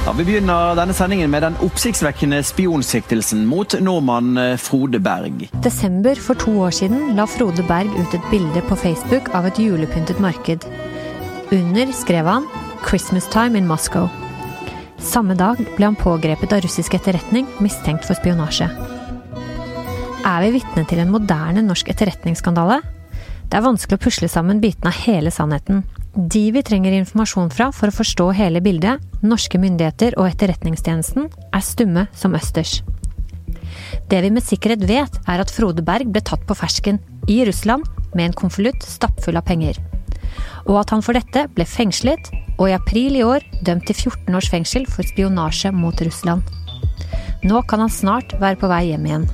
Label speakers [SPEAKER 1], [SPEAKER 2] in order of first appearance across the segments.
[SPEAKER 1] Ja, vi begynner denne sendingen med den oppsiktsvekkende spionsiktelsen mot nordmann eh, Frode Berg.
[SPEAKER 2] Desember for to år siden la Frode Berg ut et bilde på Facebook av et julepyntet marked. Under skrev han 'Christmas time in Moscow'. Samme dag ble han pågrepet av russisk etterretning, mistenkt for spionasje. Er vi vitne til en moderne norsk etterretningsskandale? Det er vanskelig å pusle sammen bitene av hele sannheten. De vi trenger informasjon fra for å forstå hele bildet, norske myndigheter og Etterretningstjenesten, er stumme som østers. Det vi med sikkerhet vet, er at Frode Berg ble tatt på fersken i Russland med en konvolutt stappfull av penger. Og at han for dette ble fengslet, og i april i år dømt til 14 års fengsel for spionasje mot Russland. Nå kan han snart være på vei hjem igjen.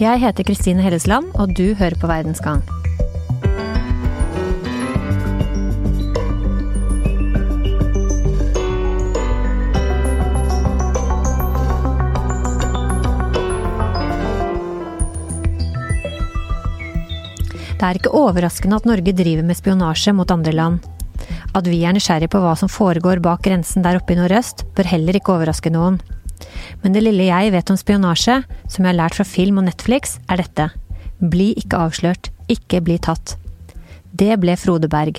[SPEAKER 2] Jeg heter Kristine Hellesland, og du hører på Verdensgang. Det er ikke overraskende at Norge driver med spionasje mot andre land. At vi er nysgjerrig på hva som foregår bak grensen der oppe i nordøst, bør heller ikke overraske noen. Men det lille jeg vet om spionasje, som jeg har lært fra film og Netflix, er dette. Bli ikke avslørt, ikke bli tatt. Det ble Frode Berg.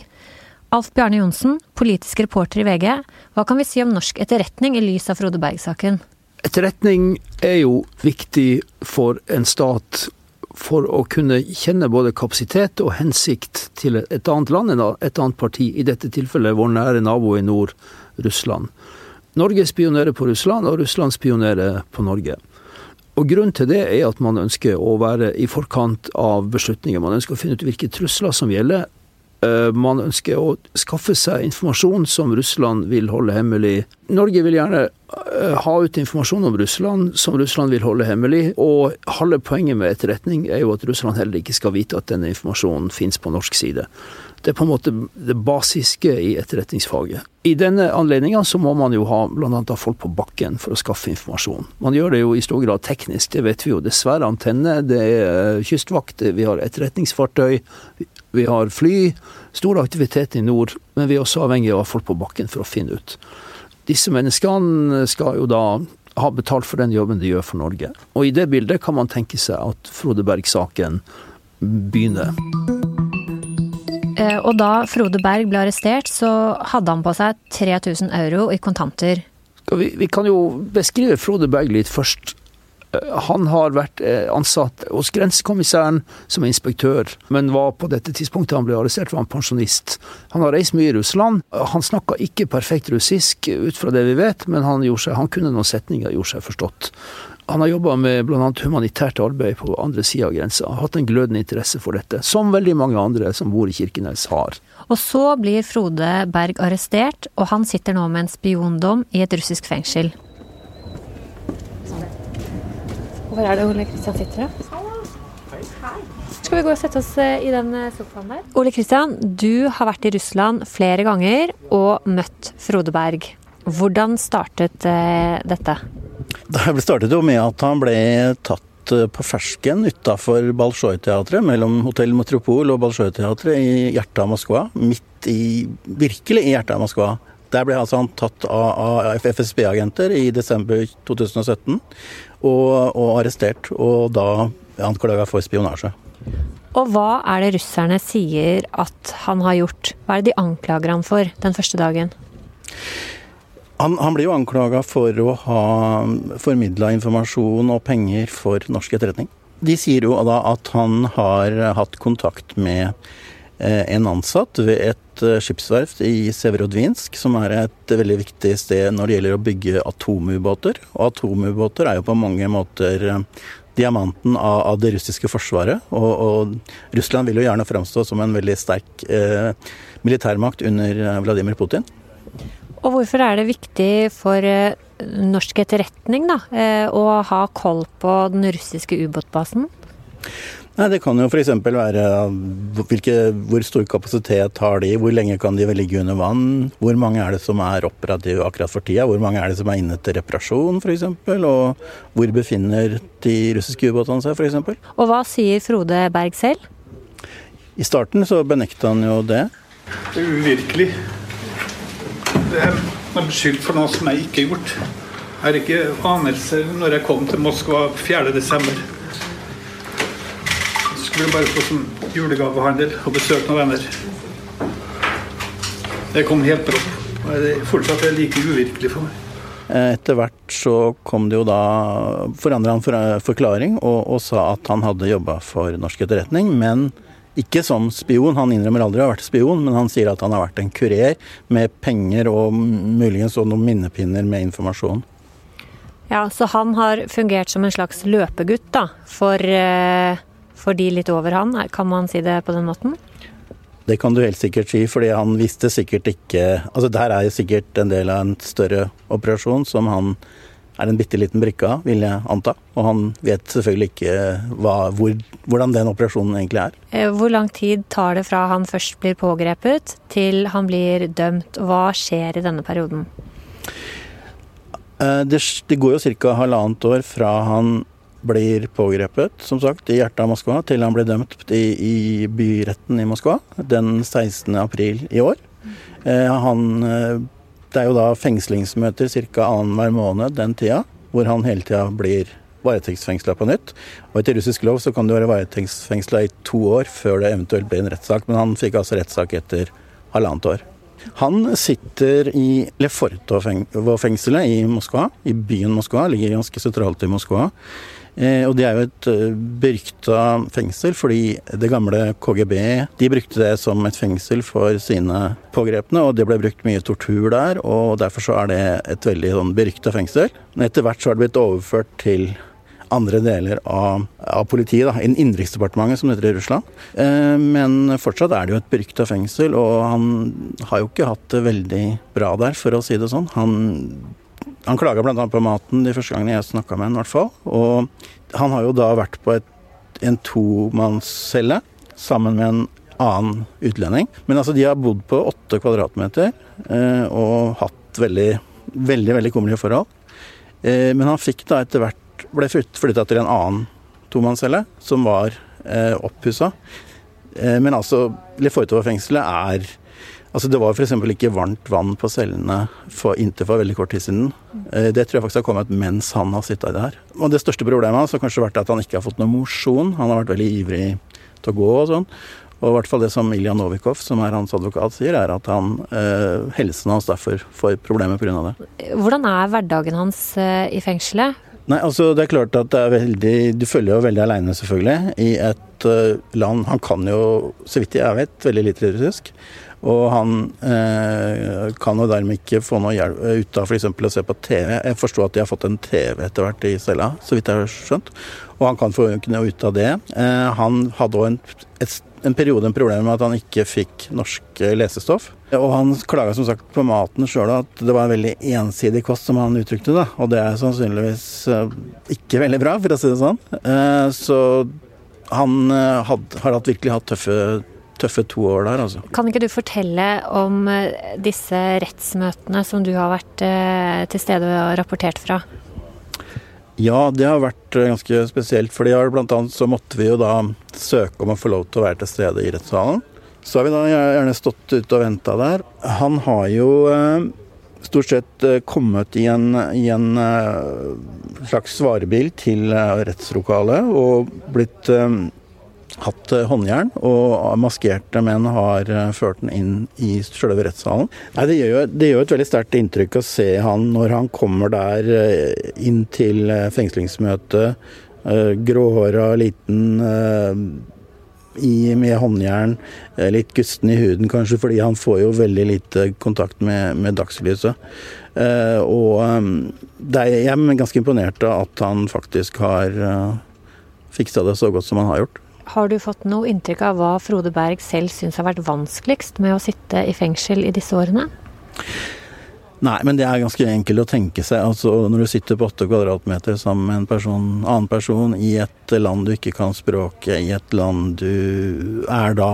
[SPEAKER 2] Alf Bjarne Johnsen, politisk reporter i VG, hva kan vi si om norsk etterretning i lys av Frode Berg-saken?
[SPEAKER 3] Etterretning er jo viktig for en stat for å kunne kjenne både kapasitet og hensikt til et annet land et annet parti, i dette tilfellet vår nære nabo i nord, Russland. Norge spionerer på Russland, og Russland spionerer på Norge. Og Grunnen til det er at man ønsker å være i forkant av beslutninger. Man ønsker å finne ut hvilke trusler som gjelder. Eh, man ønsker å skaffe seg informasjon som Russland vil holde hemmelig. Norge vil gjerne Eh, ha ut informasjon om Russland som Russland vil holde hemmelig. Og halve poenget med etterretning er jo at Russland heller ikke skal vite at denne informasjonen finnes på norsk side. Det er på en måte det basiske i etterretningsfaget. I denne anledninga så må man jo ha bl.a. folk på bakken for å skaffe informasjon. Man gjør det jo i stor grad teknisk, det vet vi jo. Det er svære antenner, det er eh, kystvakt, vi har etterretningsfartøy, vi har fly. Stor aktivitet i nord, men vi er også avhengig av folk på bakken for å finne ut. Disse menneskene skal jo da ha betalt for den jobben de gjør for Norge. Og i det bildet kan man tenke seg at Frode Berg-saken begynner.
[SPEAKER 2] Eh, og da Frode Berg ble arrestert, så hadde han på seg 3000 euro i kontanter.
[SPEAKER 3] Vi, vi kan jo beskrive Frode Berg litt først. Han har vært eh, ansatt hos grensekommissæren som inspektør, men var på dette tidspunktet han ble arrestert, var han pensjonist. Han har reist mye i Russland. Han snakka ikke perfekt russisk ut fra det vi vet, men han, seg, han kunne noen setninger, gjorde seg forstått. Han har jobba med bl.a. humanitært arbeid på andre sida av grensa. Hatt en glødende interesse for dette, som veldig mange andre som bor i Kirkenes har.
[SPEAKER 2] Og så blir Frode Berg arrestert, og han sitter nå med en spiondom i et russisk fengsel. Hvor er det Ole Kristian sitter, da? Skal vi gå og sette oss eh, i den eh, sofaen der? Ole Kristian, du har vært i Russland flere ganger og møtt Frode Berg. Hvordan startet eh, dette?
[SPEAKER 4] Det startet jo med at han ble tatt på fersken utafor Balsjoj-teatret, mellom Hotell Metropol og Balsjoj-teatret i hjertet av Moskva. Midt i Virkelig i hjertet av Moskva. Der ble altså han tatt av, av FSB-agenter i desember 2017 og, og arrestert. Og da anklaga for spionasje.
[SPEAKER 2] Og hva er det russerne sier at han har gjort? Hva er det de anklager han for den første dagen?
[SPEAKER 4] Han, han blir jo anklaga for å ha formidla informasjon og penger for norsk etterretning. De sier jo da at han har hatt kontakt med en ansatt ved et eh, skipsverft i Severodvinsk, som er et veldig viktig sted når det gjelder å bygge atomubåter. Og atomubåter er jo på mange måter eh, diamanten av, det russiske forsvaret. Og, og, Russland vil jo gjerne framstå som en veldig sterk eh, militærmakt under Vladimir Putin.
[SPEAKER 2] Og hvorfor er det viktig for norsk etterretning da, å ha koll på den russiske ubåtbasen?
[SPEAKER 4] Nei, Det kan jo f.eks. være hvilke, hvor stor kapasitet har de, hvor lenge kan de ligge under vann, hvor mange er det som er operative akkurat for tida, hvor mange er det som er inne til reparasjon f.eks., og hvor befinner de russiske ubåtene seg f.eks.
[SPEAKER 2] Og hva sier Frode Berg selv?
[SPEAKER 4] I starten så benekta han jo det.
[SPEAKER 5] Det er uvirkelig. Det er er beskyldt for noe som jeg ikke har gjort. Jeg har ikke anelse når jeg kom til Moskva 4.12. Skulle bare på som julegavehandel og besøke noen venner. Det kom helt brått. Fortsatt Det er det like uvirkelig for meg.
[SPEAKER 4] Etter hvert så kom det jo da Forandra han for, forklaring og, og, sa at han hadde jobba for norsk etterretning, men ikke som spion. Han innrømmer aldri å ha vært spion, men han sier at han har vært en kurer med penger og muligens og noen minnepinner med informasjon.
[SPEAKER 2] Ja, Så han har fungert som en slags løpegutt da, for, eh, for de litt over han, kan man si det på den måten?
[SPEAKER 4] Det kan du helt sikkert si, fordi han visste sikkert ikke Altså, det her er jo sikkert en del av en større operasjon som han er en bitte liten brikke av, vil jeg anta. Og han vet selvfølgelig ikke hva, hvor, hvordan den operasjonen egentlig er.
[SPEAKER 2] Eh, hvor lang tid tar det fra han først blir pågrepet, til han blir dømt? Hva skjer i denne perioden?
[SPEAKER 4] Eh, det, det går jo ca. halvannet år fra han blir pågrepet, som sagt, i hjertet av Moskva, til han blir dømt i, i byretten i Moskva den 16. april i år. Eh, han det er jo da fengslingsmøter ca. annenhver måned den tida, hvor han hele tida blir varetektsfengsla på nytt. Og etter russisk lov så kan du være varetektsfengsla i to år før det eventuelt blir en rettssak, men han fikk altså rettssak etter halvannet år. Han sitter i Lefortov-fengselet i Moskva, i byen Moskva, ligger ganske sentralt i Moskva. Eh, og det er jo et uh, berykta fengsel, fordi det gamle KGB de brukte det som et fengsel for sine pågrepne, og det ble brukt mye tortur der, og derfor så er det et veldig sånn berykta fengsel. Men etter hvert så har det blitt overført til andre deler av, av politiet, da, innen Innenriksdepartementet, som heter i Russland. Eh, men fortsatt er det jo et berykta fengsel, og han har jo ikke hatt det veldig bra der, for å si det sånn. Han han klaga bl.a. på maten de første gangene jeg snakka med han, i hvert fall. Og han har jo da vært på et, en tomannscelle sammen med en annen utlending. Men altså, de har bodd på åtte kvadratmeter eh, og hatt veldig, veldig, veldig kummerlige forhold. Eh, men han fikk da etter hvert ble flytta til en annen tomannscelle, som var eh, oppussa. Eh, men altså, Lefortova-fengselet er Altså Det var f.eks. ikke varmt vann på cellene for, inntil for veldig kort tid siden. Eh, det tror jeg faktisk har kommet mens han har sittet der. Og Det største problemet har kanskje vært at han ikke har fått noe mosjon. Han har vært veldig ivrig til å gå og sånn. Og i hvert fall det som Ilja Novikov, som er hans advokat, sier, er at han, eh, helsen hans derfor får problemer pga. det.
[SPEAKER 2] Hvordan er hverdagen hans eh, i fengselet?
[SPEAKER 4] Nei, altså Det er klart at det er veldig Du følger jo veldig aleine, selvfølgelig, i et uh, land Han kan jo, så vidt jeg vet, veldig lite russisk. Og han eh, kan jo dermed ikke få noe hjelp eh, ut av f.eks. å se på TV. Jeg forstår at de har fått en TV etter hvert i cella, så vidt jeg har skjønt. Og han kan få noe ut av det. Eh, han hadde òg en, en, periode en problem med at han ikke fikk norsk lesestoff. Og han klaga som sagt på maten sjøl, at det var en veldig ensidig kost, som han uttrykte det. Og det er sannsynligvis eh, ikke veldig bra, for å si det sånn. Eh, så han eh, had, har hatt, virkelig hatt tøffe tøffe to år der, altså.
[SPEAKER 2] Kan ikke du fortelle om eh, disse rettsmøtene som du har vært eh, til stede og rapportert fra?
[SPEAKER 4] Ja, det har vært eh, ganske spesielt. fordi blant annet så måtte vi jo da søke om å få lov til å være til stede i rettssalen. Så har vi da gjerne stått ute og venta der. Han har jo stort sett kommet i en, i en slags svarebil til rettslokalet og blitt hatt eh, håndjern, og maskerte menn har eh, ført den inn i selve rettssalen. Nei, det, gjør det gjør et veldig sterkt inntrykk å se han når han kommer der eh, inn til fengslingsmøtet. Gråhåra, liten i, med håndjern. Litt gusten i huden kanskje, fordi han får jo veldig lite kontakt med, med dagslyset. og er, jeg er ganske imponert av at han faktisk har fiksa det så godt som han har gjort.
[SPEAKER 2] Har du fått noe inntrykk av hva Frode Berg selv syns har vært vanskeligst med å sitte i fengsel i disse årene?
[SPEAKER 4] Nei, men det er ganske enkelt å tenke seg. Altså, når du sitter på åtte kvadratmeter sammen med en person, annen person i et land du ikke kan språket, i et land du er da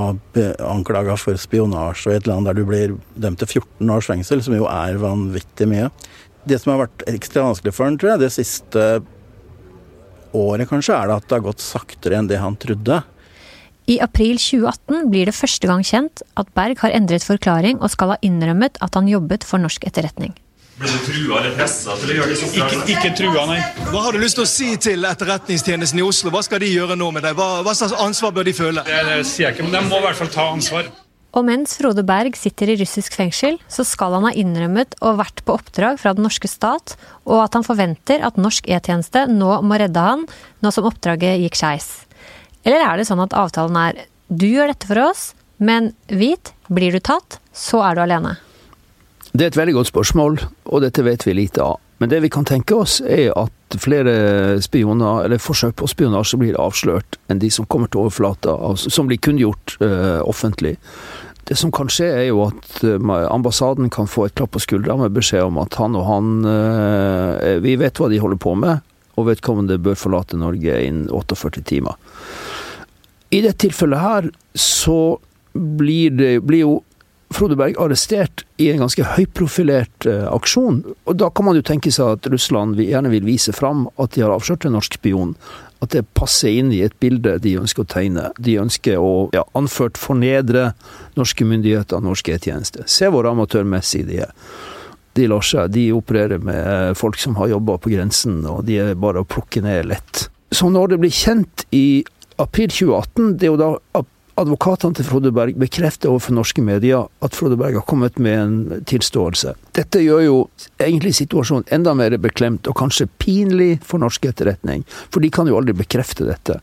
[SPEAKER 4] anklaga for spionasje, og i et land der du blir dømt til 14 års fengsel, som jo er vanvittig mye. Det som har vært ekstra vanskelig for ham, tror jeg, det siste året kanskje er det at det har gått saktere enn det han trodde.
[SPEAKER 2] I april 2018 blir det første gang kjent at Berg har endret forklaring og skal ha innrømmet at han jobbet for norsk etterretning.
[SPEAKER 6] Blir du trua eller pressa til å gjøre disse
[SPEAKER 5] Ikke, ikke trua, nei.
[SPEAKER 7] Hva har du lyst til å si til Etterretningstjenesten i Oslo? Hva skal de gjøre nå med deg? Hva, hva slags ansvar bør de føle?
[SPEAKER 5] Det, det sier jeg ikke, men de må i hvert fall ta ansvar.
[SPEAKER 2] Og mens Frode Berg sitter i russisk fengsel, så skal han ha innrømmet og vært på oppdrag fra den norske stat, og at han forventer at norsk E-tjeneste nå må redde han, nå som oppdraget gikk skeis. Eller er det sånn at avtalen er du gjør dette for oss, men vit, blir du tatt, så er du alene?
[SPEAKER 3] Det er et veldig godt spørsmål, og dette vet vi lite av. Men det vi kan tenke oss, er at flere spioner, eller forsøk på spionasje blir avslørt enn de som kommer til overflata, som blir kunngjort uh, offentlig. Det som kan skje, er jo at uh, ambassaden kan få et klapp på skuldra med beskjed om at han og han uh, Vi vet hva de holder på med, og vedkommende bør forlate Norge innen 48 timer. I dette tilfellet her så blir, det, blir jo Frode Berg arrestert i en ganske høyprofilert uh, aksjon. Og da kan man jo tenke seg at Russland gjerne vil vise fram at de har avslørt en norsk spion. At det passer inn i et bilde de ønsker å tegne. De ønsker å ja, anført fornedre norske myndigheter og norsk E-tjeneste. Se hvor amatørmessige de er. De lar seg, de opererer med eh, folk som har jobba på grensen, og de er bare å plukke ned lett. Så når det blir kjent i april 2018, det er jo da advokatene til Frode Berg bekrefter overfor norske medier at Frode Berg har kommet med en tilståelse. Dette gjør jo egentlig situasjonen enda mer beklemt og kanskje pinlig for norsk etterretning, for de kan jo aldri bekrefte dette.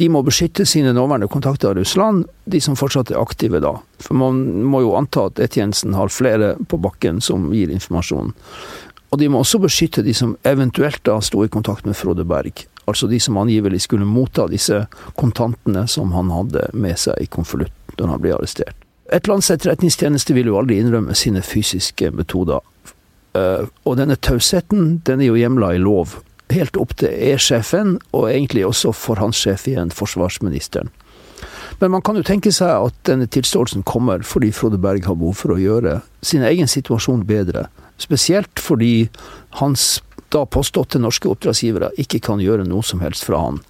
[SPEAKER 3] De må beskytte sine nåværende kontakter av Russland, de som fortsatt er aktive da. For man må jo anta at E-tjenesten har flere på bakken som gir informasjon. Og de må også beskytte de som eventuelt da sto i kontakt med Frode Berg altså de som angivelig skulle motta disse kontantene som han hadde med seg i konvolutten da han ble arrestert. Et lands etterretningstjeneste vil jo aldri innrømme sine fysiske metoder. Eh, og denne tausheten, den er jo hjemla i lov. Helt opp til E-sjefen, og egentlig også for hans sjef igjen, forsvarsministeren. Men man kan jo tenke seg at denne tilståelsen kommer fordi Frode Berg har behov for å gjøre sin egen situasjon bedre. Spesielt fordi hans da påståtte norske oppdragsgivere ikke kan gjøre noe som helst fra han,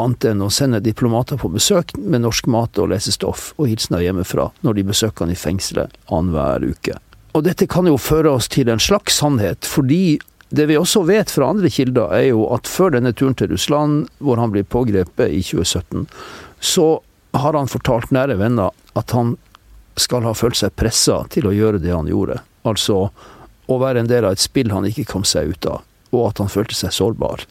[SPEAKER 3] annet enn å sende diplomater på besøk med norsk mat og lesestoff og hilsener hjemmefra når de besøker han i fengselet annenhver uke. Og dette kan jo føre oss til en slags sannhet, fordi det vi også vet fra andre kilder, er jo at før denne turen til Russland, hvor han blir pågrepet i 2017, så har han fortalt nære venner at han skal ha følt seg pressa til å gjøre det han gjorde. Altså å være en del av et spill han ikke kom seg ut av og at han følte seg sårbar.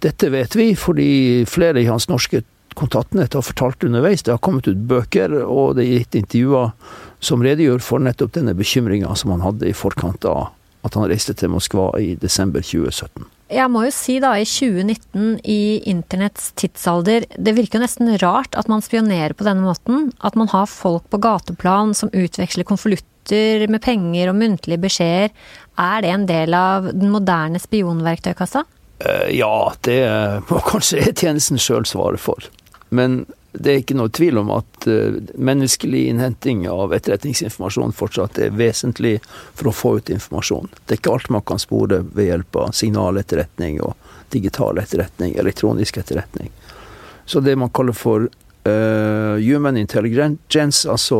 [SPEAKER 3] Dette vet vi fordi flere i hans norske kontaktnett har fortalt underveis. Det har kommet ut bøker, og det er gitt intervjuer som redegjør for nettopp denne bekymringa som han hadde i forkant av at han reiste til Moskva i desember 2017.
[SPEAKER 2] Jeg må jo si da, i 2019, i internetts tidsalder, det virker jo nesten rart at man spionerer på denne måten. At man har folk på gateplan som utveksler konvolutter med penger og muntlige beskjeder. Er det en del av den moderne spionverktøykassa?
[SPEAKER 3] Eh, ja, det må kanskje E-tjenesten sjøl svare for. Men det er ikke noe tvil om at uh, menneskelig innhenting av etterretningsinformasjon fortsatt er vesentlig for å få ut informasjon. Det er ikke alt man kan spore ved hjelp av signaletterretning og digital etterretning, elektronisk etterretning. Så det man kaller for uh, human intelligence, altså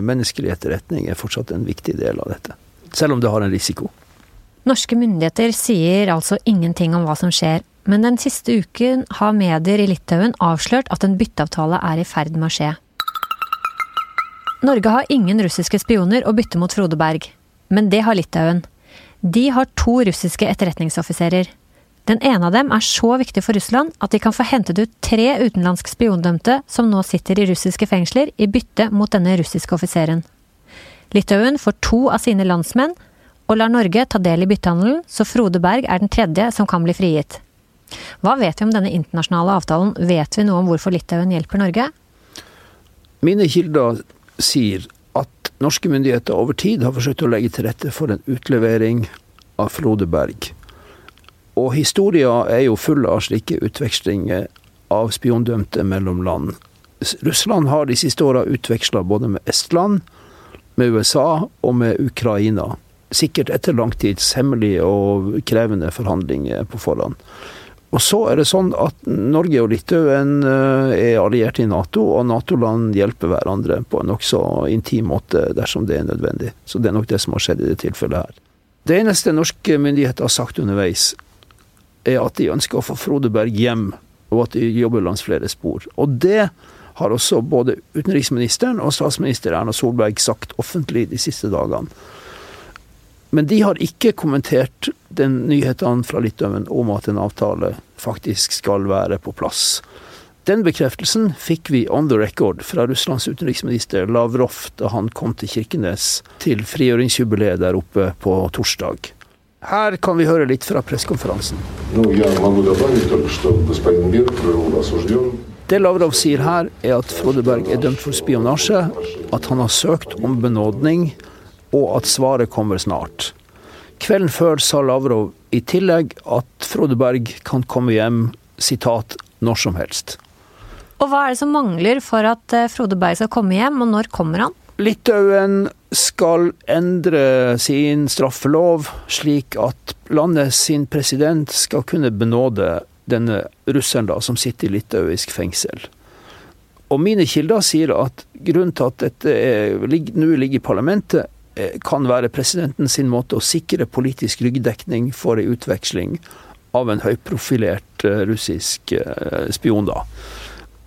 [SPEAKER 3] menneskelig etterretning, er fortsatt en viktig del av dette selv om det har en risiko.
[SPEAKER 2] Norske myndigheter sier altså ingenting om hva som skjer, men den siste uken har medier i Litauen avslørt at en bytteavtale er i ferd med å skje. Norge har ingen russiske spioner å bytte mot Frode Berg, men det har Litauen. De har to russiske etterretningsoffiserer. Den ene av dem er så viktig for Russland at de kan få hentet ut tre utenlandske spiondømte som nå sitter i russiske fengsler, i bytte mot denne russiske offiseren. Litauen får to av sine landsmenn, og lar Norge ta del i byttehandelen, så Frode Berg er den tredje som kan bli frigitt. Hva vet vi om denne internasjonale avtalen, vet vi noe om hvorfor Litauen hjelper Norge?
[SPEAKER 3] Mine kilder sier at norske myndigheter over tid har forsøkt å legge til rette for en utlevering av Frode Berg. Og historia er jo full av slike utvekslinger av spiondømte mellom land. Russland har de siste åra utveksla både med Estland, med USA og med Ukraina. Sikkert etter langtids hemmelige og krevende forhandlinger på forhånd. Og så er det sånn at Norge og Litauen eh, er allierte i Nato, og Nato-land hjelper hverandre på en nokså intim måte dersom det er nødvendig. Så det er nok det som har skjedd i det tilfellet her. Det eneste norske myndigheter har sagt underveis, er at de ønsker å få Frode Berg hjem, og at de jobber langs flere spor. Og det har også både utenriksministeren og statsminister Erna Solberg sagt offentlig de siste dagene. Men de har ikke kommentert den nyhetene fra Litauen om at en avtale faktisk skal være på plass. Den bekreftelsen fikk vi on the record fra Russlands utenriksminister Lavrov da han kom til Kirkenes til frigjøringsjubileet der oppe på torsdag. Her kan vi høre litt fra pressekonferansen. Det Lavrov sier her, er at Frode Berg er dømt for spionasje, at han har søkt om benådning, og at svaret kommer snart. Kvelden før sa Lavrov i tillegg at Frode Berg kan komme hjem sitat, når som helst.
[SPEAKER 2] Og hva er det som mangler for at eh, Frode Berg skal komme hjem, og når kommer han?
[SPEAKER 3] Litauen skal endre sin straffelov slik at landet sin president skal kunne benåde denne russeren da, som sitter i litauisk fengsel. Og mine kilder sier at grunnen til at dette nå ligger i parlamentet, eh, kan være presidenten sin måte å sikre politisk ryggdekning for en utveksling av en høyprofilert eh, russisk eh, spion. da.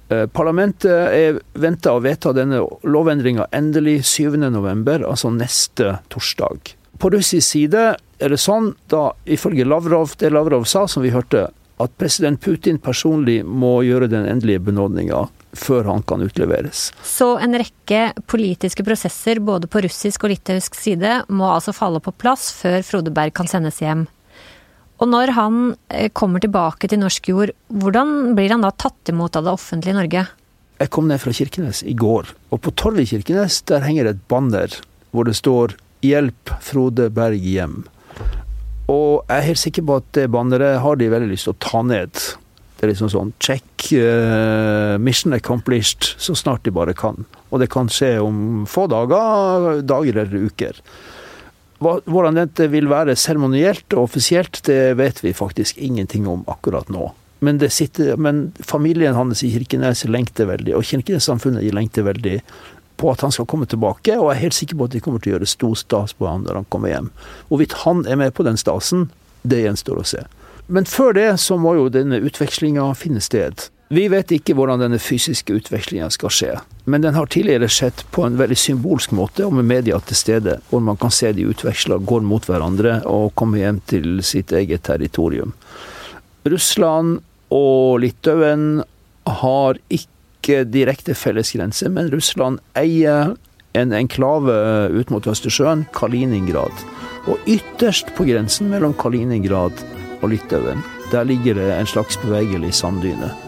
[SPEAKER 3] Parlamentet er venta å vedta denne lovendringa endelig 7.11., altså neste torsdag. På russisk side er det sånn, da ifølge Lavrov, det Lavrov sa, som vi hørte, at president Putin personlig må gjøre den endelige benådninga før han kan utleveres.
[SPEAKER 2] Så en rekke politiske prosesser både på russisk og litauisk side må altså falle på plass før Frode Berg kan sendes hjem. Og når han eh, kommer tilbake til norsk jord, hvordan blir han da tatt imot av det offentlige Norge?
[SPEAKER 3] Jeg kom ned fra Kirkenes i går, og på torvet i Kirkenes der henger et banner hvor det står 'Hjelp Frode Berg hjem'. Og jeg er helt sikker på at det banneret har de veldig lyst til å ta ned. Det er liksom sånn check, uh, mission accomplished, så snart de bare kan. Og det kan skje om få dager, dager eller uker. Hvordan dette vil være seremonielt og offisielt, det vet vi faktisk ingenting om akkurat nå. Men, sitter, men familien hans i Kirkenes lengter veldig, og Kirkenes-samfunnet lengter veldig på at han skal komme tilbake, og er helt sikker på at de kommer til å gjøre stor stas på han når han kommer hjem. Hvorvidt han er med på den stasen, det gjenstår å se. Men før det så må jo denne utvekslinga finne sted. Vi vet ikke hvordan denne fysiske utvekslinga skal skje, men den har tidligere skjedd på en veldig symbolsk måte, og med media til stede, hvor man kan se de utveksla går mot hverandre og kommer hjem til sitt eget territorium. Russland og Litauen har ikke direkte felles grense, men Russland eier en enklave ut mot Østersjøen, Kaliningrad. Og ytterst på grensen mellom Kaliningrad og Litauen, der ligger det en slags bevegelig sanddyne.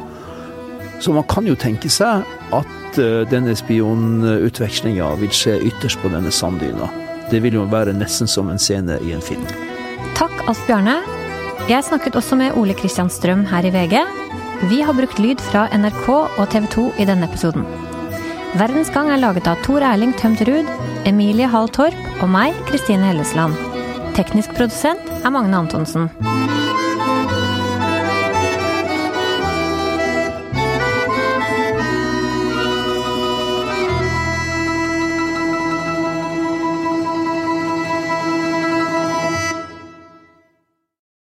[SPEAKER 3] Så man kan jo tenke seg at eh, denne spionutvekslinga vil skje ytterst på denne sanddyna. Det vil jo være nesten som en scene i en film.
[SPEAKER 2] Takk, Alf Bjarne. Jeg snakket også med Ole Kristian Strøm her i VG, vi har brukt lyd fra NRK og TV 2 i denne episoden. Verdensgang er laget av Tor Erling Tømt Ruud, Emilie Hall Torp og meg, Kristine Hellesland. Teknisk produsent er Magne Antonsen.